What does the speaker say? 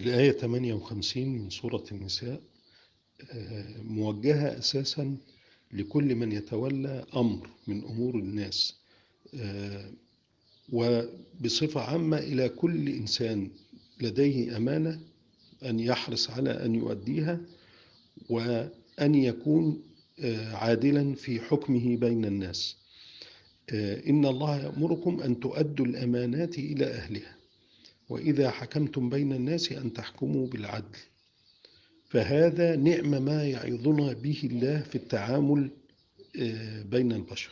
الآية 58 من سورة النساء موجهة أساسا لكل من يتولى أمر من أمور الناس وبصفة عامة إلى كل إنسان لديه أمانة أن يحرص على أن يؤديها وأن يكون عادلا في حكمه بين الناس. إن الله يأمركم أن تؤدوا الأمانات إلى أهلها. وإذا حكمتم بين الناس أن تحكموا بالعدل. فهذا نعم ما يعظنا به الله في التعامل بين البشر.